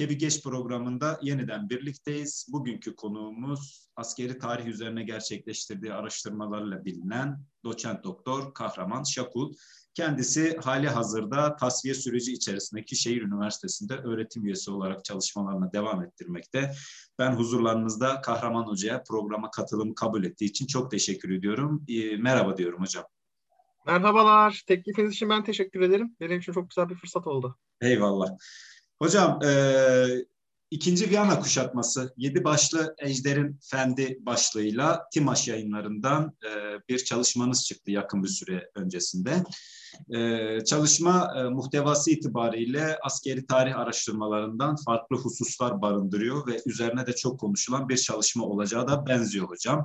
Bir Geç programında yeniden birlikteyiz. Bugünkü konuğumuz askeri tarih üzerine gerçekleştirdiği araştırmalarla bilinen doçent doktor Kahraman Şakul. Kendisi hali hazırda tasfiye süreci içerisindeki şehir üniversitesinde öğretim üyesi olarak çalışmalarına devam ettirmekte. Ben huzurlarınızda Kahraman Hoca'ya programa katılım kabul ettiği için çok teşekkür ediyorum. Merhaba diyorum hocam. Merhabalar. Teklifiniz için ben teşekkür ederim. Benim için çok güzel bir fırsat oldu. Eyvallah. Hocam e, ikinci Viyana kuşatması Yedi Başlı Ejder'in Fendi başlığıyla Timaş yayınlarından e, bir çalışmanız çıktı yakın bir süre öncesinde. E, çalışma e, muhtevası itibariyle askeri tarih araştırmalarından farklı hususlar barındırıyor ve üzerine de çok konuşulan bir çalışma olacağı da benziyor hocam.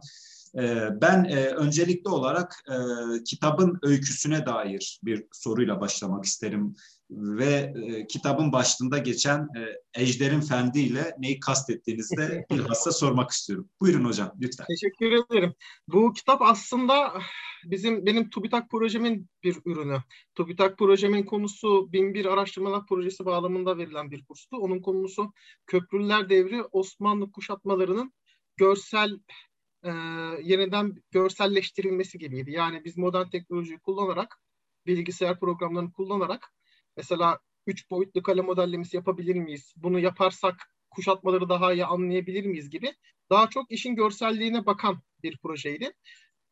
Ben öncelikli olarak kitabın öyküsüne dair bir soruyla başlamak isterim ve e, kitabın başlığında geçen e, Ejder'in Fendi ile neyi kastettiğinizi de bilhassa sormak istiyorum. Buyurun hocam lütfen. Teşekkür ederim. Bu kitap aslında bizim benim TÜBİTAK projemin bir ürünü. TÜBİTAK projemin konusu 1001 araştırmalar projesi bağlamında verilen bir kurstu. Onun konusu Köprüler Devri Osmanlı kuşatmalarının görsel e, yeniden görselleştirilmesi gibiydi. Yani biz modern teknolojiyi kullanarak bilgisayar programlarını kullanarak Mesela üç boyutlu kale modellemesi yapabilir miyiz? Bunu yaparsak kuşatmaları daha iyi anlayabilir miyiz gibi daha çok işin görselliğine bakan bir projeydi.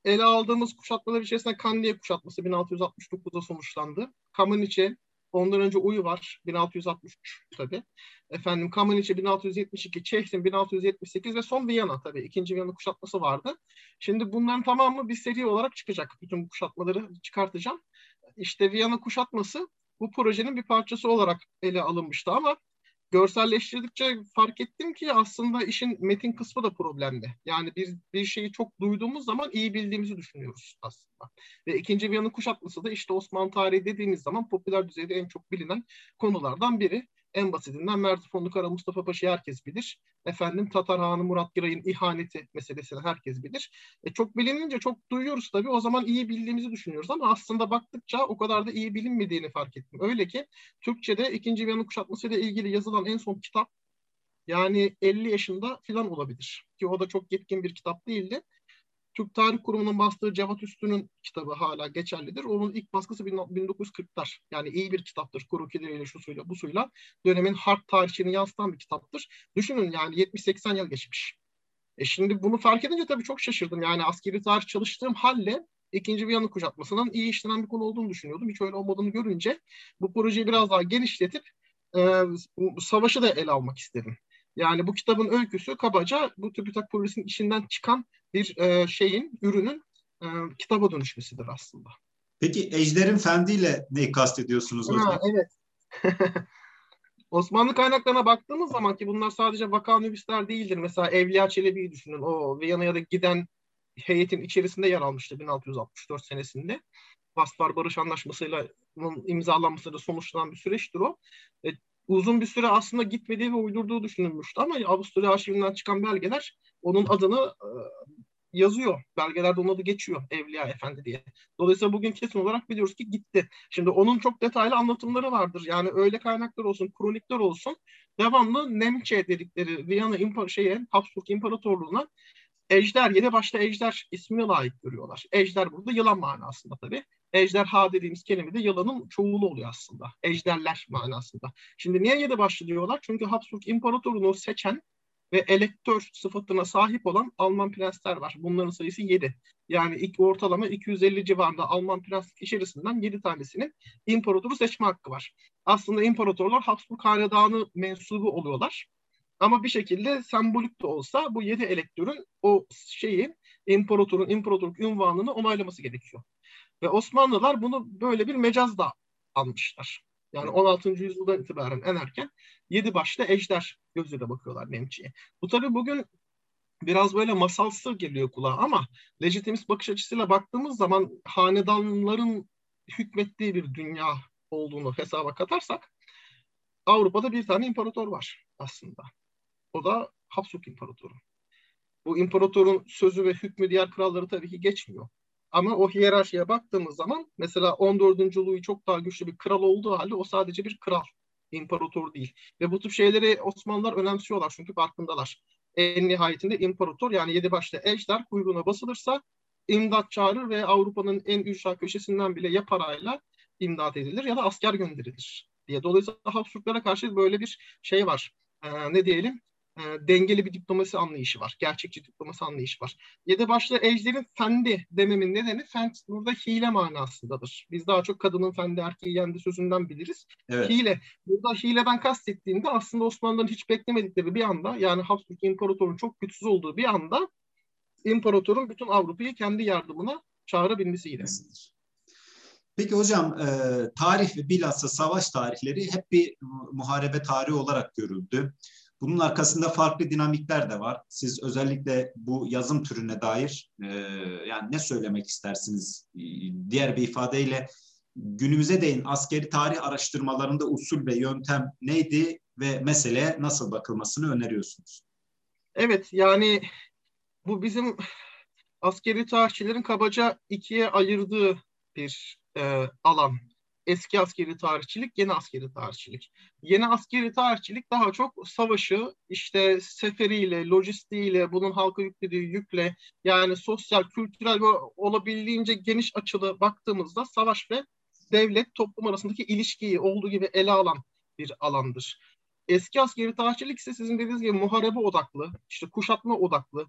Ele aldığımız kuşatmalar içerisinde Kandiye kuşatması 1669'da sonuçlandı. Kameniçe, ondan önce Uyu var 1663 tabi. Efendim Kameniçe 1672, Çehrin 1678 ve son Viyana tabi. ikinci Viyana kuşatması vardı. Şimdi bunların tamamı bir seri olarak çıkacak. Bütün bu kuşatmaları çıkartacağım. İşte Viyana kuşatması bu projenin bir parçası olarak ele alınmıştı ama görselleştirdikçe fark ettim ki aslında işin metin kısmı da problemli. Yani biz bir şeyi çok duyduğumuz zaman iyi bildiğimizi düşünüyoruz aslında. Ve ikinci Viyana kuşatması da işte Osmanlı tarihi dediğimiz zaman popüler düzeyde en çok bilinen konulardan biri. En basitinden Merzifonlu Kara Mustafa Paşa'yı herkes bilir. Efendim Tatar Hanı Murat Giray'ın ihaneti meselesini herkes bilir. E, çok bilinince çok duyuyoruz tabii. O zaman iyi bildiğimizi düşünüyoruz ama aslında baktıkça o kadar da iyi bilinmediğini fark ettim. Öyle ki Türkçe'de 2. Viyana kuşatması ile ilgili yazılan en son kitap yani 50 yaşında falan olabilir. Ki o da çok yetkin bir kitap değildi. Türk Tarih Kurumu'nun bastığı Cevat Üstü'nün kitabı hala geçerlidir. Onun ilk baskısı 1940'lar. Yani iyi bir kitaptır. Kurukileriyle, şu suyla, bu suyla. Dönemin harp tarihini yansıtan bir kitaptır. Düşünün yani 70-80 yıl geçmiş. E şimdi bunu fark edince tabii çok şaşırdım. Yani askeri tarih çalıştığım halle ikinci Viyana kuşatmasının iyi işlenen bir konu olduğunu düşünüyordum. Hiç öyle olmadığını görünce bu projeyi biraz daha genişletip e, savaşı da ele almak istedim. Yani bu kitabın öyküsü kabaca bu TÜBİTAK projesinin işinden çıkan bir e, şeyin, ürünün e, kitaba dönüşmesidir aslında. Peki Ejder'in Fendi ile neyi kastediyorsunuz hocam? Ha, evet. Osmanlı kaynaklarına baktığımız zaman ki bunlar sadece vaka nüvisler değildir. Mesela Evliya Çelebi'yi düşünün. O Viyana'ya da giden heyetin içerisinde yer almıştı 1664 senesinde. Vaspar Barış Anlaşması'yla imzalanması da sonuçlanan bir süreçtir o. E, uzun bir süre aslında gitmediği ve uydurduğu düşünülmüştü ama Avusturya arşivinden çıkan belgeler onun adını e, yazıyor. Belgelerde onun adı geçiyor Evliya Efendi diye. Dolayısıyla bugün kesin olarak biliyoruz ki gitti. Şimdi onun çok detaylı anlatımları vardır. Yani öyle kaynaklar olsun, kronikler olsun. Devamlı Nemçe dedikleri Viyana İmpar şeye, Habsburg İmparatorluğu'na Ejder, yedi başta Ejder ismini layık görüyorlar. Ejder burada yılan manasında tabii. Ejderha dediğimiz kelime de yılanın çoğulu oluyor aslında. Ejderler manasında. Şimdi niye yedi başlı diyorlar? Çünkü Habsburg İmparatorluğunu seçen ve elektör sıfatına sahip olan Alman prensler var. Bunların sayısı 7. Yani ilk ortalama 250 civarında Alman prenslik içerisinden 7 tanesinin imparatoru seçme hakkı var. Aslında imparatorlar Habsburg hanedanı mensubu oluyorlar. Ama bir şekilde sembolik de olsa bu 7 elektörün o şeyi imparatorun imparatorluk ünvanını onaylaması gerekiyor. Ve Osmanlılar bunu böyle bir mecazda almışlar. Yani 16. yüzyıldan itibaren en erken yedi başlı ejder gözüyle bakıyorlar Nemçi'ye. Bu tabi bugün biraz böyle masalsı geliyor kulağa ama lejitimist bakış açısıyla baktığımız zaman hanedanların hükmettiği bir dünya olduğunu hesaba katarsak Avrupa'da bir tane imparator var aslında. O da Habsburg İmparatoru. Bu imparatorun sözü ve hükmü diğer kralları tabii ki geçmiyor. Ama o hiyerarşiye baktığımız zaman mesela 14. Louis çok daha güçlü bir kral olduğu halde o sadece bir kral. imparator değil. Ve bu tip şeyleri Osmanlılar önemsiyorlar çünkü farkındalar. En nihayetinde imparator yani yedi başlı ejder kuyruğuna basılırsa imdat çağırır ve Avrupa'nın en ücra köşesinden bile ya parayla imdat edilir ya da asker gönderilir diye. Dolayısıyla Habsburglara karşı böyle bir şey var. Ee, ne diyelim? E, dengeli bir diplomasi anlayışı var. Gerçekçi diplomasi anlayışı var. Yedi başlı ejderin fendi dememin nedeni fend burada hile manasındadır. Biz daha çok kadının fendi erkeği yendi sözünden biliriz. Evet. Hile. Burada hileden kastettiğinde aslında Osmanlıların hiç beklemedikleri bir anda yani Habsburg İmparatorun çok güçsüz olduğu bir anda imparatorun bütün Avrupa'yı kendi yardımına çağırabilmesiyle. Peki hocam e, tarih ve bilhassa savaş tarihleri hep bir muharebe tarihi olarak görüldü. Bunun arkasında farklı dinamikler de var. Siz özellikle bu yazım türüne dair e, yani ne söylemek istersiniz? E, diğer bir ifadeyle günümüze değin askeri tarih araştırmalarında usul ve yöntem neydi ve mesele nasıl bakılmasını öneriyorsunuz? Evet yani bu bizim askeri tarihçilerin kabaca ikiye ayırdığı bir e, alan eski askeri tarihçilik, yeni askeri tarihçilik. Yeni askeri tarihçilik daha çok savaşı işte seferiyle, lojistiğiyle, bunun halka yüklediği yükle yani sosyal, kültürel ve olabildiğince geniş açılı baktığımızda savaş ve devlet toplum arasındaki ilişkiyi olduğu gibi ele alan bir alandır. Eski askeri tarihçilik ise sizin dediğiniz gibi muharebe odaklı, işte kuşatma odaklı,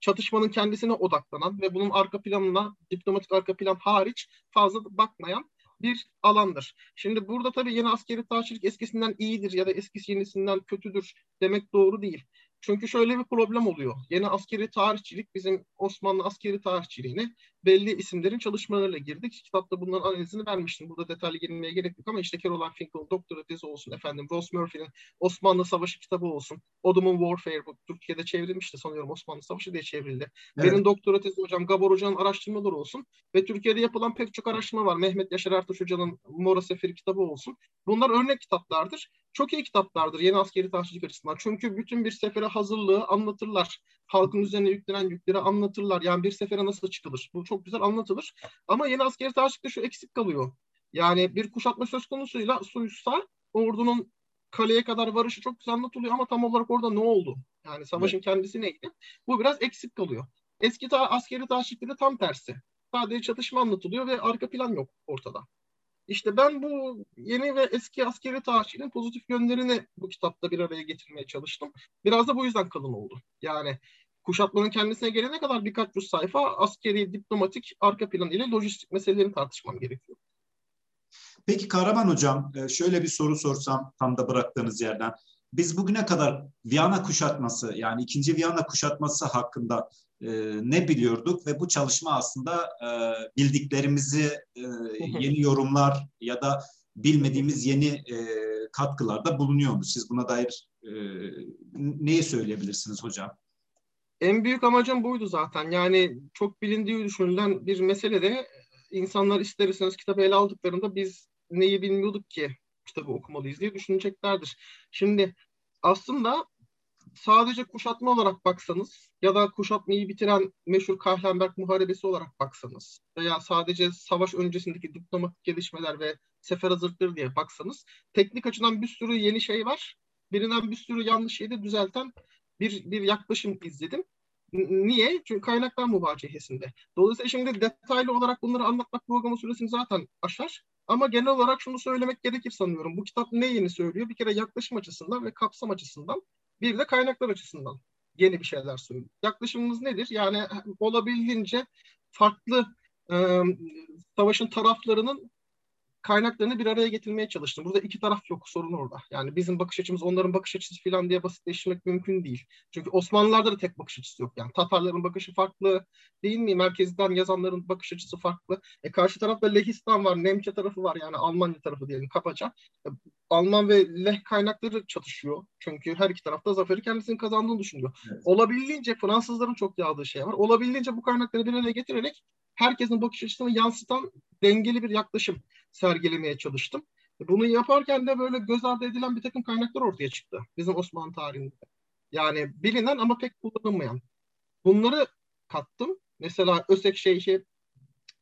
çatışmanın kendisine odaklanan ve bunun arka planına, diplomatik arka plan hariç fazla bakmayan bir alandır. Şimdi burada tabii yeni askeri tarihçilik eskisinden iyidir ya da eskisi yenisinden kötüdür demek doğru değil. Çünkü şöyle bir problem oluyor. Yeni askeri tarihçilik bizim Osmanlı askeri tarihçiliğine belli isimlerin çalışmalarıyla girdik. Kitapta bunların analizini vermiştim. Burada detaylı girmeye gerek yok ama işte Caroline Finkel'ın doktora tezi olsun efendim. Ross Murphy'nin Osmanlı Savaşı kitabı olsun. Ottoman Warfare bu Türkiye'de çevrilmişti sanıyorum Osmanlı Savaşı diye çevrildi. Evet. Benim doktora tezi hocam Gabor Hoca'nın araştırmaları olsun. Ve Türkiye'de yapılan pek çok araştırma var. Mehmet Yaşar Ertuğ Hoca'nın Mora Seferi kitabı olsun. Bunlar örnek kitaplardır. Çok iyi kitaplardır yeni askeri tarihçilik açısından. Çünkü bütün bir sefere hazırlığı anlatırlar. Halkın üzerine yüklenen yükleri anlatırlar. Yani bir sefere nasıl çıkılır? Bu çok güzel anlatılır. Ama yeni askeri tarihçilikte şu eksik kalıyor. Yani bir kuşatma söz konusuyla soyuşsa ordunun kaleye kadar varışı çok güzel anlatılıyor ama tam olarak orada ne oldu? Yani savaşın evet. kendisi neydi? Bu biraz eksik kalıyor. Eski ta askeri tarihçilikte de tam tersi. Sadece çatışma anlatılıyor ve arka plan yok ortada. İşte ben bu yeni ve eski askeri tarihçiliğin pozitif yönlerini bu kitapta bir araya getirmeye çalıştım. Biraz da bu yüzden kalın oldu. Yani kuşatmanın kendisine gelene kadar birkaç yüz sayfa askeri, diplomatik, arka plan ile lojistik meselelerini tartışmam gerekiyor. Peki Kahraman Hocam e, şöyle bir soru sorsam tam da bıraktığınız yerden. Biz bugüne kadar Viyana kuşatması yani ikinci Viyana kuşatması hakkında e, ne biliyorduk ve bu çalışma aslında e, bildiklerimizi e, yeni yorumlar ya da bilmediğimiz yeni e, katkılarda bulunuyor mu? Siz buna dair e, neyi söyleyebilirsiniz hocam? En büyük amacım buydu zaten. Yani çok bilindiği düşünülen bir mesele de insanlar ister istemez kitabı ele aldıklarında biz neyi bilmiyorduk ki kitabı okumalıyız diye düşüneceklerdir. Şimdi aslında sadece kuşatma olarak baksanız ya da kuşatmayı bitiren meşhur Kahlenberg Muharebesi olarak baksanız veya sadece savaş öncesindeki diplomatik gelişmeler ve sefer hazırlıkları diye baksanız teknik açıdan bir sürü yeni şey var. Birinden bir sürü yanlış şeyi de düzelten bir, bir yaklaşım izledim. Niye? Çünkü kaynaklar mübacehesinde. Dolayısıyla şimdi detaylı olarak bunları anlatmak programı süresini zaten aşar. Ama genel olarak şunu söylemek gerekir sanıyorum. Bu kitap ne yeni söylüyor? Bir kere yaklaşım açısından ve kapsam açısından bir de kaynaklar açısından yeni bir şeyler söylüyor. Yaklaşımımız nedir? Yani olabildiğince farklı e, savaşın taraflarının kaynaklarını bir araya getirmeye çalıştım. Burada iki taraf yok, sorun orada. Yani bizim bakış açımız onların bakış açısı falan diye basitleştirmek mümkün değil. Çünkü Osmanlılarda da tek bakış açısı yok. Yani Tatarların bakışı farklı değil mi? Merkezden yazanların bakış açısı farklı. E karşı tarafta Lehistan var, Nemçe tarafı var yani Almanya tarafı diyelim kapaca. E, Alman ve Leh kaynakları çatışıyor. Çünkü her iki tarafta zaferi kendisinin kazandığını düşünüyor. Evet. Olabildiğince Fransızların çok yağdığı şey var. Olabildiğince bu kaynakları bir araya getirerek herkesin bakış açısını yansıtan dengeli bir yaklaşım sergilemeye çalıştım. Bunu yaparken de böyle göz ardı edilen bir takım kaynaklar ortaya çıktı bizim Osmanlı tarihinde. Yani bilinen ama pek kullanılmayan. Bunları kattım. Mesela Ösek Şeyh'i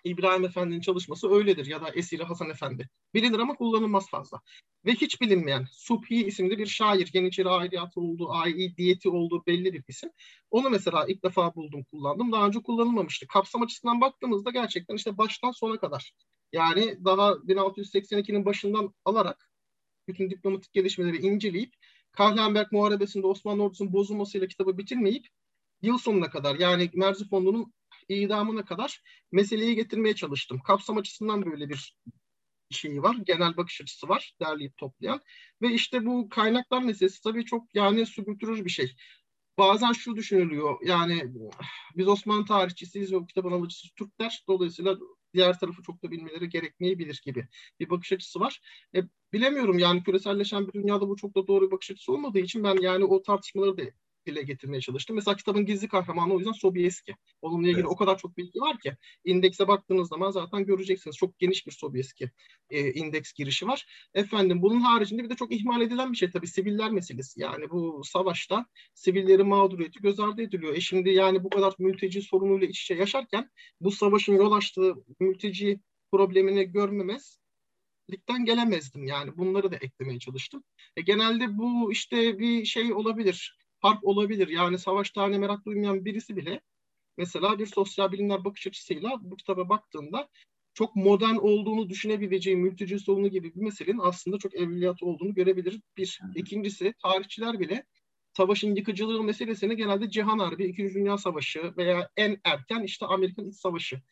İbrahim Efendi'nin çalışması öyledir ya da Esiri Hasan Efendi. Bilinir ama kullanılmaz fazla. Ve hiç bilinmeyen Subhi isimli bir şair, Yeniçeri aidiyatı olduğu, aidiyeti olduğu belli bir isim. Onu mesela ilk defa buldum, kullandım. Daha önce kullanılmamıştı. Kapsam açısından baktığımızda gerçekten işte baştan sona kadar. Yani daha 1682'nin başından alarak bütün diplomatik gelişmeleri inceleyip Kahlenberg Muharebesi'nde Osmanlı ordusunun bozulmasıyla kitabı bitirmeyip yıl sonuna kadar yani Merzifonlu'nun idamına kadar meseleyi getirmeye çalıştım. Kapsam açısından böyle bir şeyi var. Genel bakış açısı var derleyip toplayan. Ve işte bu kaynaklar meselesi tabii çok yani sübüktürür bir şey. Bazen şu düşünülüyor yani biz Osmanlı tarihçisiyiz ve o kitabın alıcısı Türkler. Dolayısıyla diğer tarafı çok da bilmeleri gerekmeyebilir gibi bir bakış açısı var. E, bilemiyorum yani küreselleşen bir dünyada bu çok da doğru bir bakış açısı olmadığı için ben yani o tartışmaları da dile getirmeye çalıştım. Mesela kitabın gizli kahramanı o yüzden Sobieski. Onunla ilgili evet. o kadar çok bilgi var ki indekse baktığınız zaman zaten göreceksiniz. Çok geniş bir Sobieski e, indeks girişi var. Efendim bunun haricinde bir de çok ihmal edilen bir şey tabii siviller meselesi. Yani bu savaşta sivillerin mağduriyeti göz ardı ediliyor. E şimdi yani bu kadar mülteci sorunuyla iç içe yaşarken bu savaşın yol açtığı mülteci problemini görmemez ligden gelemezdim yani bunları da eklemeye çalıştım. E, genelde bu işte bir şey olabilir harp olabilir. Yani savaş tarihine merak duymayan birisi bile mesela bir sosyal bilimler bakış açısıyla bu kitaba baktığında çok modern olduğunu düşünebileceği mülteci sorunu gibi bir meselenin aslında çok evliyat olduğunu görebilir. Bir. İkincisi tarihçiler bile savaşın yıkıcılığı meselesini genelde Cihan Harbi, İkinci Dünya Savaşı veya en erken işte Amerikan İç Savaşı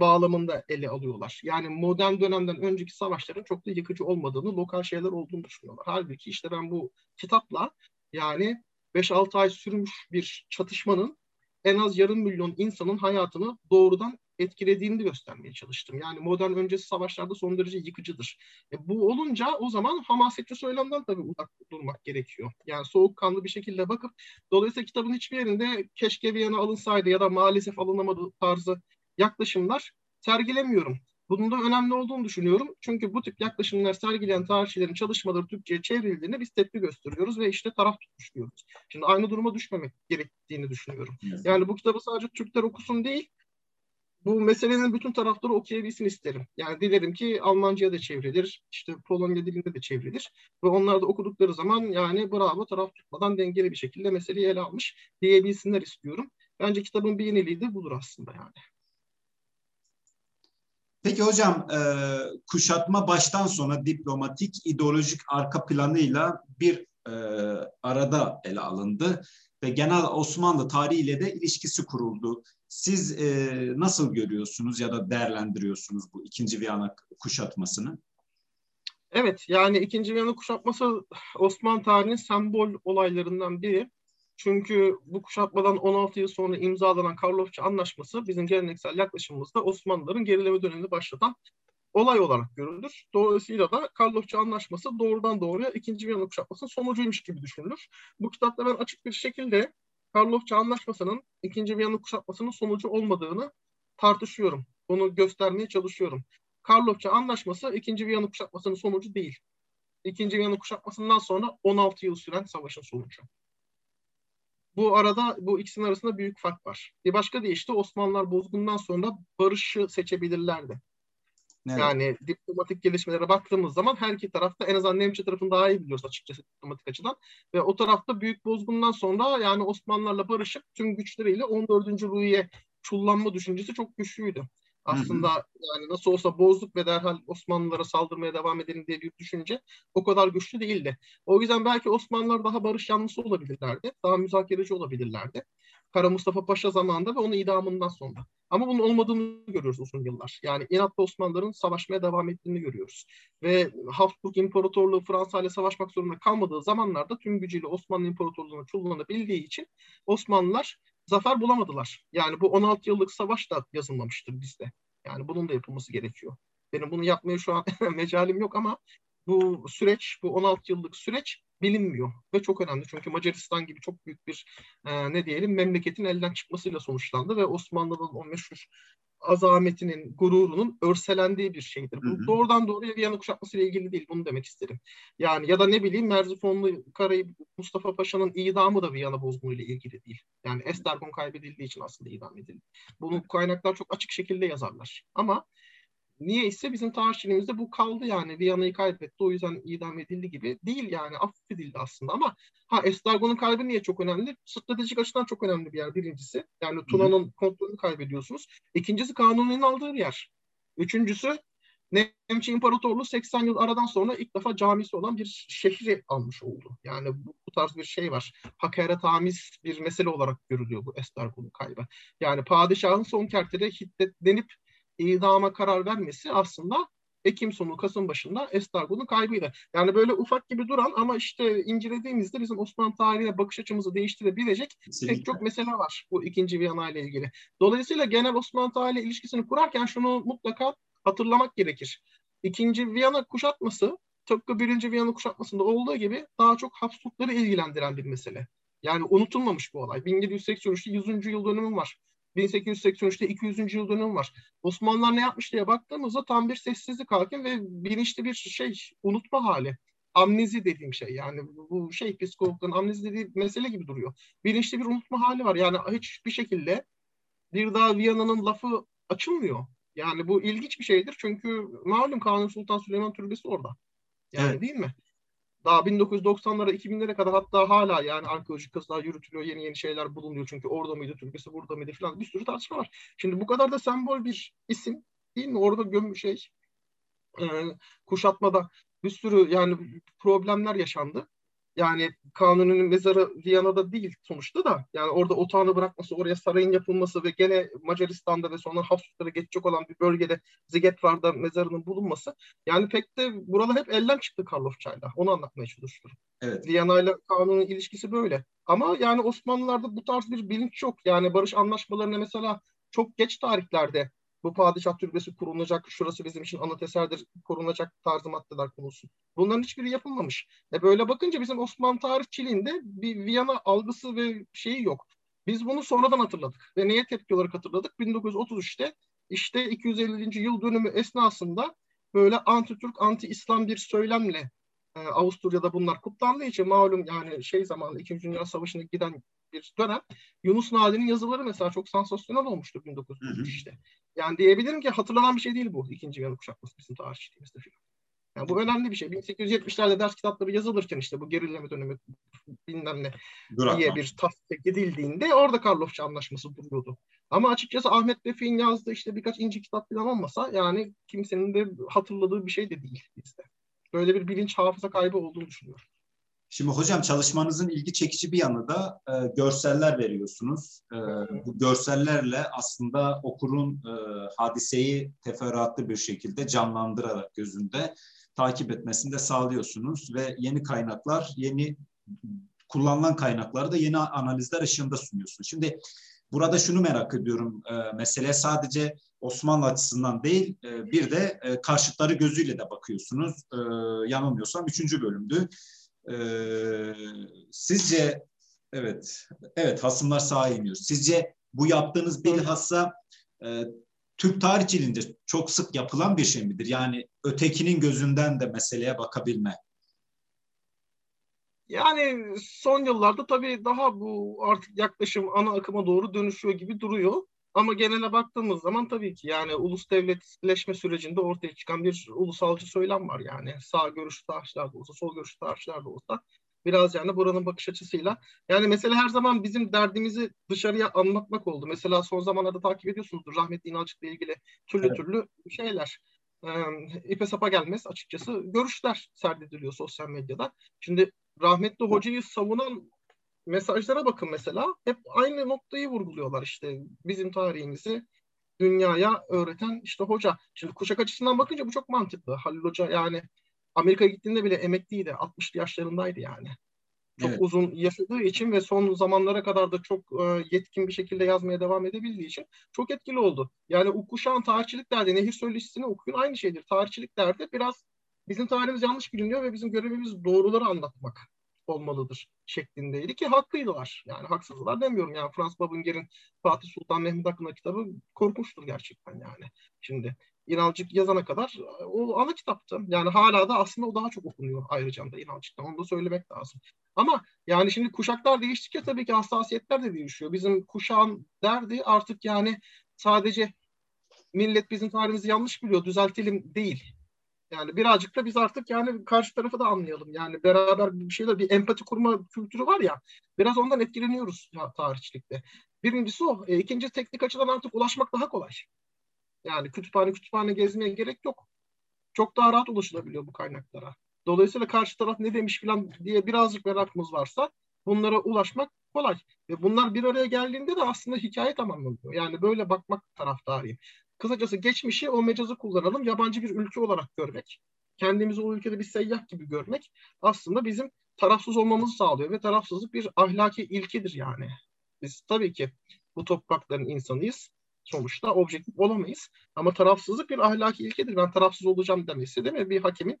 bağlamında ele alıyorlar. Yani modern dönemden önceki savaşların çok da yıkıcı olmadığını, lokal şeyler olduğunu düşünüyorlar. Halbuki işte ben bu kitapla yani 5-6 ay sürmüş bir çatışmanın en az yarım milyon insanın hayatını doğrudan etkilediğini göstermeye çalıştım. Yani modern öncesi savaşlarda son derece yıkıcıdır. E, bu olunca o zaman hamasetçi söylemden tabii uzak durmak gerekiyor. Yani soğukkanlı bir şekilde bakıp dolayısıyla kitabın hiçbir yerinde keşke bir yana alınsaydı ya da maalesef alınamadı tarzı yaklaşımlar sergilemiyorum. Bunun da önemli olduğunu düşünüyorum. Çünkü bu tip yaklaşımlar sergileyen tarihçilerin çalışmaları Türkçe'ye çevrildiğinde biz tepki gösteriyoruz ve işte taraf tutmuş diyoruz. Şimdi aynı duruma düşmemek gerektiğini düşünüyorum. Yani bu kitabı sadece Türkler okusun değil, bu meselenin bütün tarafları okuyabilsin isterim. Yani dilerim ki Almanca'ya da çevrilir, işte Polonya dilinde de çevrilir. Ve onlar da okudukları zaman yani bravo taraf tutmadan dengeli bir şekilde meseleyi ele almış diyebilsinler istiyorum. Bence kitabın bir yeniliği de budur aslında yani. Peki hocam e, kuşatma baştan sona diplomatik ideolojik arka planıyla bir e, arada ele alındı ve genel Osmanlı tarihiyle de ilişkisi kuruldu. Siz e, nasıl görüyorsunuz ya da değerlendiriyorsunuz bu ikinci Viyana kuşatmasını? Evet yani ikinci Viyana kuşatması Osmanlı tarihinin sembol olaylarından biri. Çünkü bu kuşatmadan 16 yıl sonra imzalanan Karlofça Anlaşması bizim geleneksel yaklaşımımızda Osmanlıların gerileme dönemini başlatan olay olarak görülür. Dolayısıyla da Karlofça Anlaşması doğrudan doğruya 2. Viyana kuşatmasının sonucuymuş gibi düşünülür. Bu kitapta ben açık bir şekilde Karlofça Anlaşması'nın 2. Viyana kuşatmasının sonucu olmadığını tartışıyorum. Bunu göstermeye çalışıyorum. Karlofça Anlaşması 2. Viyana kuşatmasının sonucu değil. 2. Viyana kuşatmasından sonra 16 yıl süren savaşın sonucu. Bu arada bu ikisinin arasında büyük fark var. Bir başka deyişle Osmanlılar bozgundan sonra barışı seçebilirlerdi. Evet. Yani diplomatik gelişmelere baktığımız zaman her iki tarafta en azından Nemçe tarafını daha iyi biliyoruz açıkçası diplomatik açıdan. Ve o tarafta büyük bozgundan sonra yani Osmanlılarla barışıp tüm güçleriyle 14. Ruhiye çullanma düşüncesi çok güçlüydü. Aslında yani nasıl olsa bozduk ve derhal Osmanlılara saldırmaya devam edelim diye bir düşünce o kadar güçlü değildi. O yüzden belki Osmanlılar daha barış yanlısı olabilirlerdi. Daha müzakereci olabilirlerdi. Kara Mustafa Paşa zamanında ve onun idamından sonra. Ama bunun olmadığını görüyoruz uzun yıllar. Yani inatla Osmanlıların savaşmaya devam ettiğini görüyoruz. Ve Habsburg İmparatorluğu Fransa ile savaşmak zorunda kalmadığı zamanlarda tüm gücüyle Osmanlı İmparatorluğu'nu kullanabildiği için Osmanlılar zafer bulamadılar. Yani bu 16 yıllık savaş da yazılmamıştır bizde. Yani bunun da yapılması gerekiyor. Benim bunu yapmaya şu an mecalim yok ama bu süreç, bu 16 yıllık süreç bilinmiyor ve çok önemli. Çünkü Macaristan gibi çok büyük bir e, ne diyelim memleketin elden çıkmasıyla sonuçlandı ve Osmanlı'nın o meşhur azametinin, gururunun örselendiği bir şeydir. Bu hı hı. doğrudan doğruya Viyana kuşatması ile ilgili değil. Bunu demek isterim. Yani ya da ne bileyim Merzifonlu Karayip Mustafa Paşa'nın idamı da Viyana bozgunu ile ilgili değil. Yani Estergon kaybedildiği için aslında idam edildi. Bunu kaynaklar çok açık şekilde yazarlar. Ama Niye ise bizim tarihçiliğimizde bu kaldı yani. Viyana'yı kaybetti o yüzden idam edildi gibi değil yani affedildi aslında ama ha Estargon'un kaybı niye çok önemli? Stratejik açıdan çok önemli bir yer birincisi. Yani Tuna'nın kontrolünü kaybediyorsunuz. İkincisi Kanuni'nin aldığı bir yer. Üçüncüsü Nemçi İmparatorluğu 80 yıl aradan sonra ilk defa camisi olan bir şehri almış oldu. Yani bu, bu tarz bir şey var. Hakaret amiz bir mesele olarak görülüyor bu Estargon'un kaybı. Yani padişahın son kertede hiddetlenip idama karar vermesi aslında Ekim sonu Kasım başında Estargol'un kaybıydı. Yani böyle ufak gibi duran ama işte incelediğimizde bizim Osmanlı tarihine bakış açımızı değiştirebilecek Kesinlikle. pek çok mesele var bu ikinci Viyana ile ilgili. Dolayısıyla genel Osmanlı tarihi ilişkisini kurarken şunu mutlaka hatırlamak gerekir. İkinci Viyana kuşatması tıpkı birinci Viyana kuşatmasında olduğu gibi daha çok Habsburgları ilgilendiren bir mesele. Yani unutulmamış bu olay. 1783'te 100. yıl dönümü var. 1883'te 200. yıl dönümü var. Osmanlılar ne yapmış diye baktığımızda tam bir sessizlik hakim ve bilinçli bir şey unutma hali. Amnezi dediğim şey yani bu şey psikologların amnezi dediği mesele gibi duruyor. Bilinçli bir unutma hali var. Yani hiçbir şekilde bir daha Viyana'nın lafı açılmıyor. Yani bu ilginç bir şeydir çünkü malum Kanuni Sultan Süleyman Türbesi orada. Yani evet. değil mi? Daha 1990'lara 2000'lere kadar hatta hala yani arkeolojik kazılar yürütülüyor, yeni yeni şeyler bulunuyor. Çünkü orada mıydı Türkçesi, burada mıydı falan bir sürü tartışma var. Şimdi bu kadar da sembol bir isim değil mi? Orada göm şey e, kuşatmada bir sürü yani problemler yaşandı. Yani Kanuni'nin mezarı Viyana'da değil sonuçta da yani orada otağını bırakması, oraya sarayın yapılması ve gene Macaristan'da ve sonra Habsburglara geçecek olan bir bölgede Zigetvar'da mezarının bulunması yani pek de burada hep elden çıktı Karlofçay'la. Onu anlatmaya çalışıyorum. Evet. Viyana ile Kanuni'nin ilişkisi böyle. Ama yani Osmanlılar'da bu tarz bir bilinç yok. Yani barış anlaşmalarına mesela çok geç tarihlerde bu padişah türbesi kurulacak, şurası bizim için anıt eserdir, korunacak tarzı maddeler konulsun. Bunların hiçbiri yapılmamış. E böyle bakınca bizim Osmanlı tarihçiliğinde bir Viyana algısı ve şeyi yok. Biz bunu sonradan hatırladık. Ve neye tepki olarak hatırladık? 1933'te işte 250. yıl dönümü esnasında böyle anti-Türk, anti-İslam bir söylemle e, Avusturya'da bunlar kutlandığı için malum yani şey zamanı 2. Dünya Savaşı'na giden bir dönem Yunus Nadi'nin yazıları mesela çok sansasyonel olmuştu 1933'te. Yani diyebilirim ki hatırlanan bir şey değil bu ikinci Viyana kuşatması bizim tarihçiliğimizde filan. Yani bu önemli bir şey. 1870'lerde ders kitapları yazılırken işte bu gerileme dönemi bilmem ne Durakma. diye bir tasdik edildiğinde orada Karlofça Anlaşması duruyordu. Ama açıkçası Ahmet Refik'in yazdığı işte birkaç ince kitap falan olmasa yani kimsenin de hatırladığı bir şey de değil bizde. Böyle bir bilinç hafıza kaybı olduğunu düşünüyorum. Şimdi hocam çalışmanızın ilgi çekici bir yanı da e, görseller veriyorsunuz. E, bu görsellerle aslında okurun e, hadiseyi teferruatlı bir şekilde canlandırarak gözünde takip etmesini de sağlıyorsunuz ve yeni kaynaklar, yeni kullanılan kaynakları da yeni analizler ışığında sunuyorsunuz. Şimdi burada şunu merak ediyorum. E, mesele sadece Osmanlı açısından değil, e, bir de e, karşıtları gözüyle de bakıyorsunuz. E, yanılmıyorsam üçüncü bölümdü. Ee, sizce evet evet hasımlar sağa iniyor. Sizce bu yaptığınız bilhassa e, Türk tarihçiliğinde çok sık yapılan bir şey midir? Yani ötekinin gözünden de meseleye bakabilme. Yani son yıllarda tabii daha bu artık yaklaşım ana akıma doğru dönüşüyor gibi duruyor. Ama genele baktığımız zaman tabii ki yani ulus devletleşme sürecinde ortaya çıkan bir ulusalcı söylem var yani. Sağ görüşlü tarihçiler de olsa, sol görüşlü tarihçiler de olsa biraz yani buranın bakış açısıyla. Yani mesela her zaman bizim derdimizi dışarıya anlatmak oldu. Mesela son zamanlarda takip ediyorsunuzdur rahmetli İnalcık'la ilgili türlü evet. türlü şeyler. E, ipe sapa gelmez açıkçası görüşler serdediliyor sosyal medyada. Şimdi rahmetli hocayı savunan mesajlara bakın mesela. Hep aynı noktayı vurguluyorlar işte bizim tarihimizi dünyaya öğreten işte hoca. Şimdi kuşak açısından bakınca bu çok mantıklı. Halil Hoca yani Amerika'ya gittiğinde bile emekliydi. 60 yaşlarındaydı yani. Çok evet. uzun yaşadığı için ve son zamanlara kadar da çok e, yetkin bir şekilde yazmaya devam edebildiği için çok etkili oldu. Yani o kuşağın tarihçilik derdi, nehir söyleşisini okuyun aynı şeydir. Tarihçilik derdi biraz bizim tarihimiz yanlış biliniyor ve bizim görevimiz doğruları anlatmak. Olmalıdır şeklindeydi ki haklıydılar. Yani haksızlar demiyorum. Yani Frans Babinger'in Fatih Sultan Mehmet hakkında kitabı korkmuştur gerçekten yani. Şimdi İnalcık yazana kadar o ana kitaptı. Yani hala da aslında o daha çok okunuyor ayrıca da İnalcık'tan. Onu da söylemek lazım. Ama yani şimdi kuşaklar değiştikçe tabii ki hassasiyetler de değişiyor. Bizim kuşağın derdi artık yani sadece millet bizim tarihimizi yanlış biliyor, düzeltelim değil. Yani birazcık da biz artık yani karşı tarafı da anlayalım. Yani beraber bir şeyler, bir empati kurma kültürü var ya, biraz ondan etkileniyoruz tarihçilikte. Birincisi o. E, ikinci teknik açıdan artık ulaşmak daha kolay. Yani kütüphane kütüphane gezmeye gerek yok. Çok daha rahat ulaşılabiliyor bu kaynaklara. Dolayısıyla karşı taraf ne demiş falan diye birazcık merakımız varsa bunlara ulaşmak kolay. Ve bunlar bir araya geldiğinde de aslında hikaye tamamlanıyor. Yani böyle bakmak taraftarıyım. Kısacası geçmişi o mecazı kullanalım. Yabancı bir ülke olarak görmek. Kendimizi o ülkede bir seyyah gibi görmek aslında bizim tarafsız olmamızı sağlıyor ve tarafsızlık bir ahlaki ilkedir yani. Biz tabii ki bu toprakların insanıyız. Sonuçta objektif olamayız. Ama tarafsızlık bir ahlaki ilkedir. Ben tarafsız olacağım demesi değil mi? Bir hakemin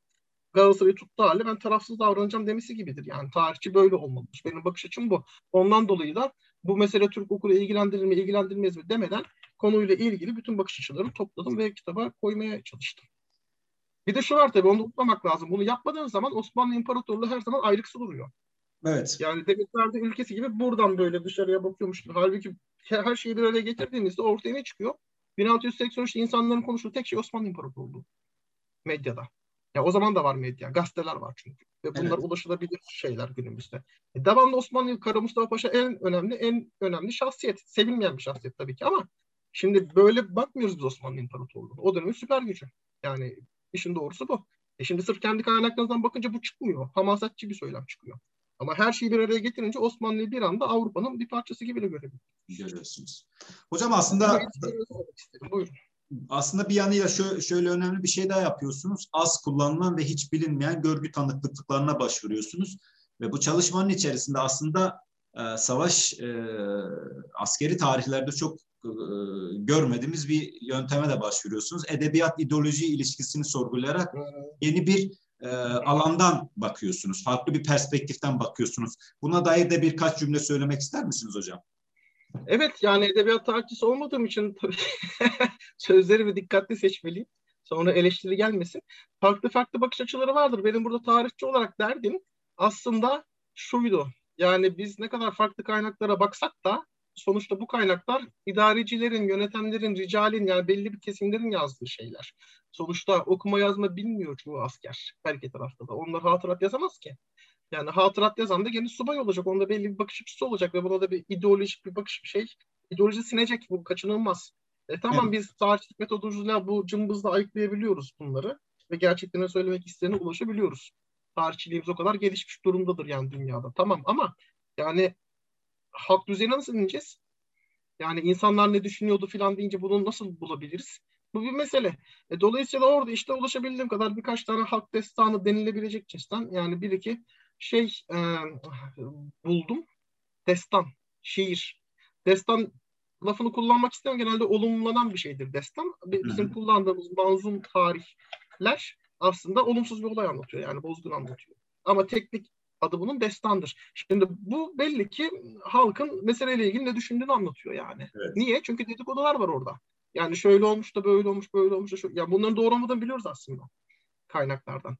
Galatasaray'ı tuttu halde ben tarafsız davranacağım demesi gibidir. Yani tarihçi böyle olmalıdır. Benim bakış açım bu. Ondan dolayı da bu mesele Türk okulu ilgilendirir mi, ilgilendirmez mi demeden konuyla ilgili bütün bakış açılarını topladım ve kitaba koymaya çalıştım. Bir de şu var tabii onu unutmamak lazım. Bunu yapmadığın zaman Osmanlı İmparatorluğu her zaman ayrıksı duruyor. Evet. Yani Demirler'de ülkesi gibi buradan böyle dışarıya bakıyormuş. Halbuki her şeyi bir araya getirdiğimizde ortaya ne çıkıyor? 1683'te insanların konuştuğu tek şey Osmanlı İmparatorluğu. Medyada. Ya o zaman da var medya. Gazeteler var çünkü. Ve bunlar evet. ulaşılabilir şeyler günümüzde. E, devamlı Osmanlı Kara Mustafa Paşa en önemli en önemli şahsiyet. Sevilmeyen bir şahsiyet tabii ki ama şimdi böyle bakmıyoruz biz Osmanlı İmparatorluğu'na. O dönemin süper gücü. Yani işin doğrusu bu. E şimdi sırf kendi kaynaklarından bakınca bu çıkmıyor. Hamasatçı bir söylem çıkıyor. Ama her şeyi bir araya getirince Osmanlı'yı bir anda Avrupa'nın bir parçası gibi de görebiliyoruz. Görüyorsunuz. Hocam aslında Buyurun aslında bir yanıyla şöyle, şöyle önemli bir şey daha yapıyorsunuz. Az kullanılan ve hiç bilinmeyen görgü tanıklıklarına başvuruyorsunuz. Ve bu çalışmanın içerisinde aslında e, savaş e, askeri tarihlerde çok görmediğimiz bir yönteme de başvuruyorsunuz. Edebiyat ideoloji ilişkisini sorgulayarak yeni bir e, alandan bakıyorsunuz. Farklı bir perspektiften bakıyorsunuz. Buna dair de birkaç cümle söylemek ister misiniz hocam? Evet yani edebiyat tarihçisi olmadığım için tabii sözlerimi dikkatli seçmeliyim. Sonra eleştiri gelmesin. Farklı farklı bakış açıları vardır. Benim burada tarihçi olarak derdim aslında şuydu. Yani biz ne kadar farklı kaynaklara baksak da sonuçta bu kaynaklar idarecilerin, yönetenlerin, ricalin yani belli bir kesimlerin yazdığı şeyler. Sonuçta okuma yazma bilmiyor çoğu asker her iki tarafta da. Onlar hatırat yazamaz ki. Yani hatırat yazan da gene subay olacak. Onda belli bir bakış açısı olacak ve buna da bir ideolojik bir bakış bir şey. İdeoloji sinecek. Bu kaçınılmaz. E, tamam evet. biz tarihçilik metodolojisiyle bu cımbızla ayıklayabiliyoruz bunları ve gerçekten söylemek isteyene ulaşabiliyoruz. Tarihçiliğimiz o kadar gelişmiş durumdadır yani dünyada. Tamam ama yani halk düzeyine nasıl ineceğiz? Yani insanlar ne düşünüyordu falan deyince bunu nasıl bulabiliriz? Bu bir mesele. E, dolayısıyla orada işte ulaşabildiğim kadar birkaç tane halk destanı denilebilecek cinsten yani bir iki şey e, buldum. Destan, şiir. Destan lafını kullanmak istemiyorum. Genelde olumlanan bir şeydir destan. Bizim kullandığımız manzum tarihler aslında olumsuz bir olay anlatıyor. Yani bozgun anlatıyor. Ama teknik adı bunun destandır. Şimdi bu belli ki halkın meseleyle ilgili ne düşündüğünü anlatıyor yani. Evet. Niye? Çünkü dedikodular var orada. Yani şöyle olmuş da böyle olmuş, böyle olmuş da şu. Yani bunların doğru olmadığını biliyoruz aslında kaynaklardan.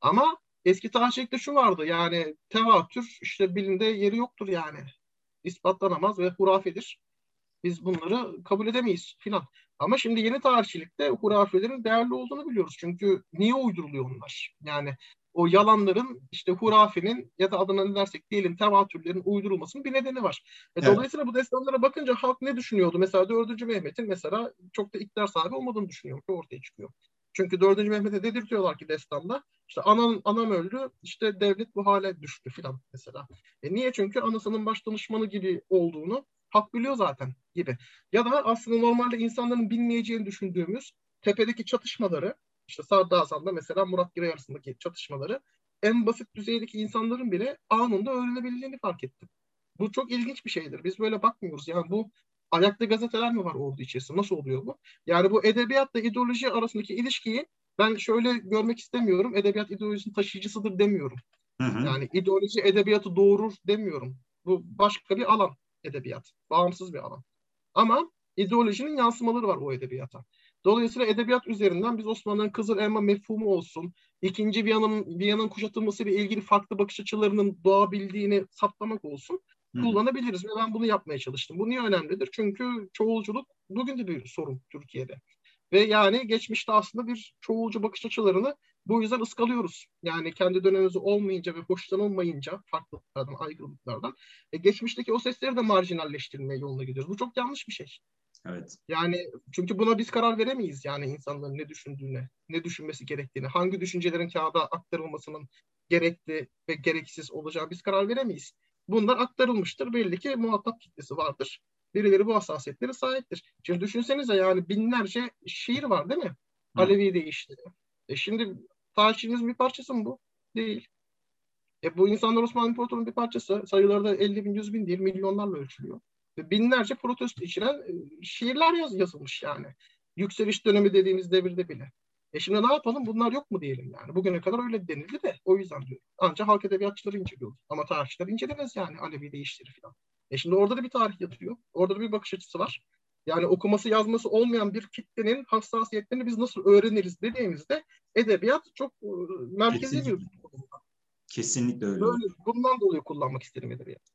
Ama eski tarihçilikte şu vardı yani tevatür işte bilimde yeri yoktur yani. ispatlanamaz ve hurafedir. Biz bunları kabul edemeyiz filan. Ama şimdi yeni tarihçilikte hurafelerin değerli olduğunu biliyoruz. Çünkü niye uyduruluyor onlar? Yani o yalanların işte hurafenin ya da adına ne dersek diyelim tevatürlerin uydurulmasının bir nedeni var. E evet. Dolayısıyla bu destanlara bakınca halk ne düşünüyordu? Mesela 4. Mehmet'in mesela çok da iktidar sahibi olmadığını düşünüyor ki ortaya çıkıyor. Çünkü 4. Mehmet'e dedirtiyorlar ki destanda işte anam, anam öldü işte devlet bu hale düştü filan mesela. E niye? Çünkü anasının baş danışmanı gibi olduğunu halk biliyor zaten gibi. Ya da aslında normalde insanların bilmeyeceğini düşündüğümüz tepedeki çatışmaları işte Sağda Hasan'da mesela Murat Giray arasındaki çatışmaları en basit düzeydeki insanların bile anında öğrenebildiğini fark ettim. Bu çok ilginç bir şeydir. Biz böyle bakmıyoruz. Yani bu ayakta gazeteler mi var ordu içerisinde? Nasıl oluyor bu? Yani bu edebiyatla ideoloji arasındaki ilişkiyi ben şöyle görmek istemiyorum. Edebiyat ideolojisinin taşıyıcısıdır demiyorum. Hı hı. Yani ideoloji edebiyatı doğurur demiyorum. Bu başka bir alan edebiyat. Bağımsız bir alan. Ama ideolojinin yansımaları var o edebiyata. Dolayısıyla edebiyat üzerinden biz Osmanlı'nın Kızıl Elma mefhumu olsun, ikinci Viyana'nın Viyana'nın kuşatılması ile ilgili farklı bakış açılarının doğabildiğini saptamak olsun Hı. kullanabiliriz ve ben bunu yapmaya çalıştım. Bu niye önemlidir? Çünkü çoğulculuk bugün de bir sorun Türkiye'de. Ve yani geçmişte aslında bir çoğulcu bakış açılarını bu yüzden ıskalıyoruz. Yani kendi dönemimizi olmayınca ve hoşlanılmayınca farklılıklardan, ayrılıklardan e, geçmişteki o sesleri de marjinalleştirmeye yoluna gidiyoruz. Bu çok yanlış bir şey. Evet. Yani çünkü buna biz karar veremeyiz yani insanların ne düşündüğüne, ne düşünmesi gerektiğini, hangi düşüncelerin kağıda aktarılmasının gerekli ve gereksiz olacağı biz karar veremeyiz. Bunlar aktarılmıştır. Belli ki muhatap kitlesi vardır. Birileri bu hassasiyetlere sahiptir. Şimdi düşünsenize yani binlerce şiir var değil mi? Hı. Alevi değişti. E şimdi tarihçinin bir parçası mı bu? Değil. E bu insanlar Osmanlı İmparatorluğu'nun bir parçası. Sayıları da 50 bin, 100 bin değil, milyonlarla ölçülüyor. Binlerce protesto içeren şiirler yaz, yazılmış yani. Yükseliş dönemi dediğimiz devirde bile. E şimdi ne yapalım? Bunlar yok mu diyelim yani. Bugüne kadar öyle denildi de o yüzden diyorum. Ancak halk edebiyatçıları inceliyor. Ama tarihçiler incelemez yani Alevi değiştirir falan. E şimdi orada da bir tarih yatıyor. Orada da bir bakış açısı var. Yani okuması yazması olmayan bir kitlenin hassasiyetlerini biz nasıl öğreniriz dediğimizde edebiyat çok e, merkezi Kesinlikle. bir. Kesinlikle öyle. Böyle, bundan dolayı kullanmak istedim edebiyat.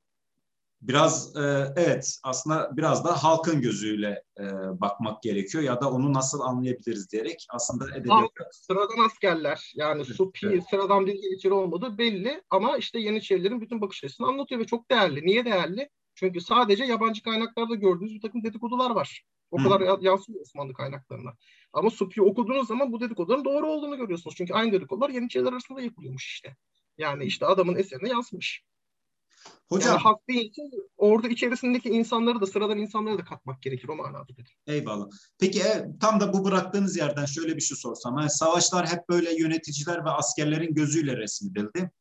Biraz e, evet aslında biraz da halkın gözüyle e, bakmak gerekiyor ya da onu nasıl anlayabiliriz diyerek aslında edebiyat. Sıradan askerler yani Supi evet. sıradan bir Yeniçeri olmadığı belli ama işte Yeniçerilerin bütün bakış açısını anlatıyor ve çok değerli. Niye değerli? Çünkü sadece yabancı kaynaklarda gördüğünüz bir takım dedikodular var. O Hı. kadar yansıyor Osmanlı kaynaklarına. Ama Supi'yi okuduğunuz zaman bu dedikoduların doğru olduğunu görüyorsunuz. Çünkü aynı dedikodular Yeniçeriler arasında yapılıyormuş işte. Yani işte adamın eserine yansımış. Hocam. Yani hak değil ki orada içerisindeki insanları da sıradan insanları da katmak gerekir o manada dedim. Eyvallah. Peki e, tam da bu bıraktığınız yerden şöyle bir şey sorsam. Yani savaşlar hep böyle yöneticiler ve askerlerin gözüyle resmedildi.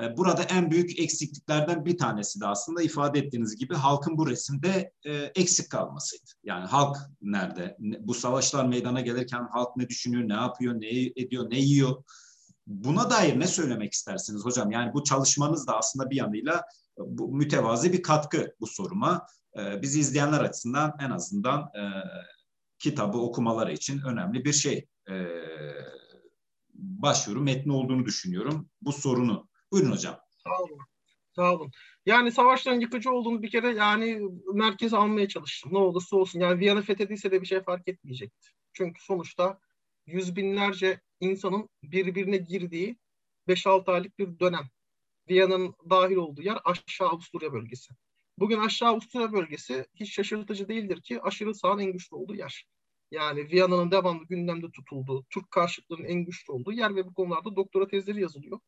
E, burada en büyük eksikliklerden bir tanesi de aslında ifade ettiğiniz gibi halkın bu resimde e, eksik kalmasıydı. Yani halk nerede? Bu savaşlar meydana gelirken halk ne düşünüyor, ne yapıyor, ne ediyor, ne yiyor? Buna dair ne söylemek istersiniz hocam? Yani bu çalışmanız da aslında bir yanıyla bu mütevazi bir katkı bu soruma. E, bizi izleyenler açısından en azından e, kitabı okumaları için önemli bir şey. E, başvuru metni olduğunu düşünüyorum bu sorunu. Buyurun hocam. Sağ olun. Sağ olun. Yani savaşların yıkıcı olduğunu bir kere yani merkeze almaya çalıştım. Ne olursa olsun. Yani Viyana fethedilse de bir şey fark etmeyecekti. Çünkü sonuçta yüz binlerce insanın birbirine girdiği 5-6 aylık bir dönem. Viyana'nın dahil olduğu yer aşağı Avusturya bölgesi. Bugün aşağı Avusturya bölgesi hiç şaşırtıcı değildir ki aşırı sağın en güçlü olduğu yer. Yani Viyana'nın devamlı gündemde tutulduğu, Türk karşıtlığının en güçlü olduğu yer ve bu konularda doktora tezleri yazılıyor.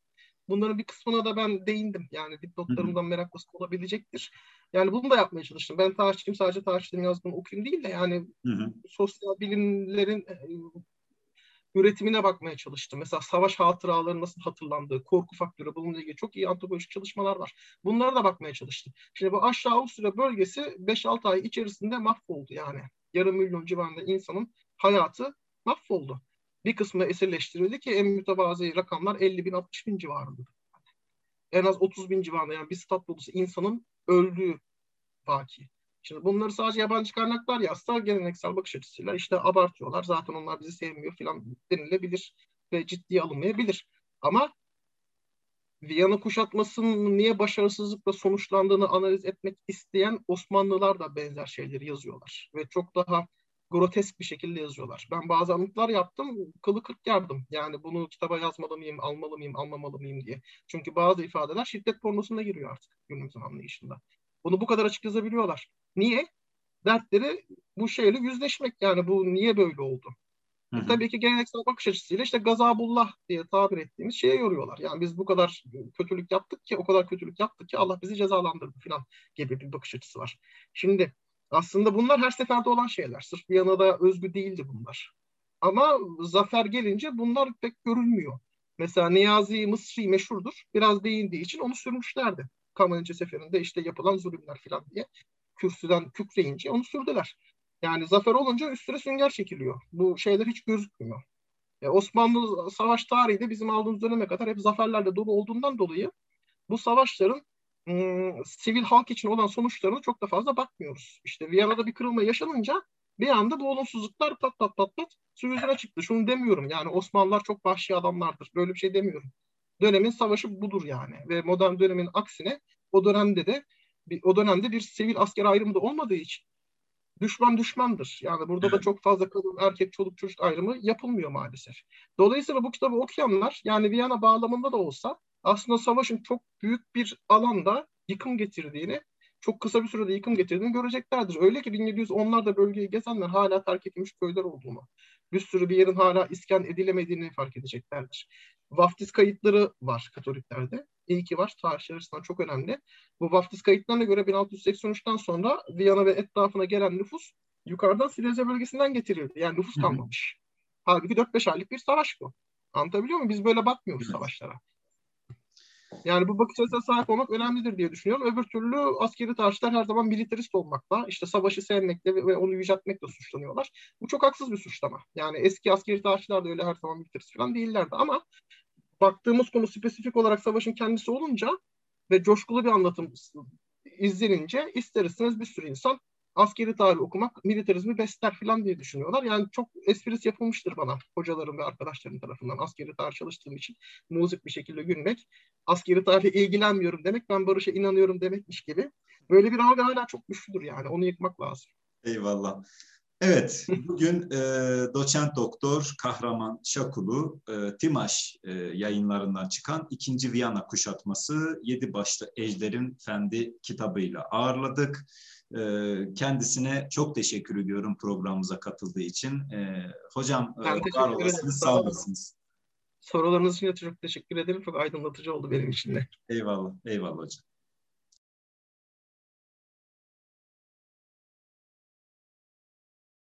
Bunların bir kısmına da ben değindim. Yani dipnotlarımdan meraklısı olabilecektir. Yani bunu da yapmaya çalıştım. Ben tarihçiyim sadece tarihçilerin yazdığını okuyayım değil de yani hı hı. sosyal bilimlerin e, üretimine bakmaya çalıştım. Mesela savaş hatıraları nasıl hatırlandığı, korku faktörü bununla ilgili çok iyi antropolojik çalışmalar var. Bunlara da bakmaya çalıştım. Şimdi bu aşağı Avusturya bölgesi 5-6 ay içerisinde mahvoldu yani. Yarım milyon civarında insanın hayatı mahvoldu. Bir kısmı esirleştirildi ki en mütevazi rakamlar 50 bin 60 bin civarında. En az 30 bin civarında yani bir stat dolusu insanın öldüğü vaki. Şimdi bunları sadece yabancı kaynaklar yazsa geleneksel bakış açısıyla işte abartıyorlar. Zaten onlar bizi sevmiyor falan denilebilir ve ciddiye alınmayabilir. Ama Viyana kuşatmasının niye başarısızlıkla sonuçlandığını analiz etmek isteyen Osmanlılar da benzer şeyleri yazıyorlar. Ve çok daha grotesk bir şekilde yazıyorlar. Ben bazı anıtlar yaptım, kılı kırk yardım. Yani bunu kitaba yazmalı mıyım, almalı mıyım, almamalı mıyım diye. Çünkü bazı ifadeler şiddet pornosuna giriyor artık günümüzün anlayışında. Bunu bu kadar açık yazabiliyorlar. Niye? Dertleri bu şeyle yüzleşmek. Yani bu niye böyle oldu? Hı hı. Tabii ki geleneksel bakış açısıyla işte gazabullah diye tabir ettiğimiz şeye yoruyorlar. Yani biz bu kadar kötülük yaptık ki, o kadar kötülük yaptık ki Allah bizi cezalandırdı falan gibi bir bakış açısı var. Şimdi aslında bunlar her seferde olan şeyler. Sırf Viyana'da özgü değildi bunlar. Ama zafer gelince bunlar pek görülmüyor. Mesela Niyazi Mısri meşhurdur. Biraz değindiği için onu sürmüşlerdi. Kamanınca seferinde işte yapılan zulümler falan diye kürsüden kükreyince onu sürdüler. Yani zafer olunca üstüne sünger çekiliyor. Bu şeyler hiç gözükmüyor. E, Osmanlı savaş tarihi de bizim aldığımız döneme kadar hep zaferlerle dolu olduğundan dolayı bu savaşların ım, sivil halk için olan sonuçlarına çok da fazla bakmıyoruz. İşte Viyana'da bir kırılma yaşanınca bir anda bu olumsuzluklar pat pat pat pat su yüzüne çıktı. Şunu demiyorum yani Osmanlılar çok vahşi adamlardır. Böyle bir şey demiyorum. Dönemin savaşı budur yani. Ve modern dönemin aksine o dönemde de bir, o dönemde bir sivil asker ayrımı da olmadığı için düşman düşmandır. Yani burada evet. da çok fazla kadın, erkek, çoluk, çocuk ayrımı yapılmıyor maalesef. Dolayısıyla bu kitabı okuyanlar yani Viyana bağlamında da olsa aslında savaşın çok büyük bir alanda yıkım getirdiğini, çok kısa bir sürede yıkım getirdiğini göreceklerdir. Öyle ki 1710'larda bölgeyi gezenler hala terk edilmiş köyler olduğunu, bir sürü bir yerin hala iskan edilemediğini fark edeceklerdir. Vaftiz kayıtları var Katoliklerde. İyi ki var. Tarihçiler açısından çok önemli. Bu vaftiz kayıtlarına göre 1683'ten sonra Viyana ve etrafına gelen nüfus yukarıdan Silezya bölgesinden getirildi. Yani nüfus kalmamış. Halbuki 4-5 aylık bir savaş bu. Anlatabiliyor muyum? Biz böyle bakmıyoruz evet. savaşlara. Yani bu bakış açısına sahip olmak önemlidir diye düşünüyorum. Öbür türlü askeri tarihçiler her zaman militarist olmakla, işte savaşı sevmekle ve onu yüceltmekle suçlanıyorlar. Bu çok haksız bir suçlama. Yani eski askeri tarihçiler de öyle her zaman militarist falan değillerdi ama baktığımız konu spesifik olarak savaşın kendisi olunca ve coşkulu bir anlatım izlenince ister bir sürü insan askeri tarih okumak militarizmi besler falan diye düşünüyorlar. Yani çok esprisi yapılmıştır bana hocalarım ve arkadaşlarım tarafından askeri tarih çalıştığım için muzip bir şekilde gülmek. Askeri tarihle ilgilenmiyorum demek ben barışa inanıyorum demekmiş gibi. Böyle bir algı hala çok güçlüdür yani onu yıkmak lazım. Eyvallah. Evet, bugün e, doçent doktor Kahraman Şakulu, e, Timaş e, yayınlarından çıkan ikinci Viyana kuşatması Yedi Başlı Ejder'in Fendi kitabıyla ağırladık. Kendisine çok teşekkür ediyorum programımıza katıldığı için. Hocam, var olasınız, sağ olasınız. Sorularınız için çok teşekkür ederim. Çok aydınlatıcı oldu benim için de. Eyvallah, eyvallah hocam.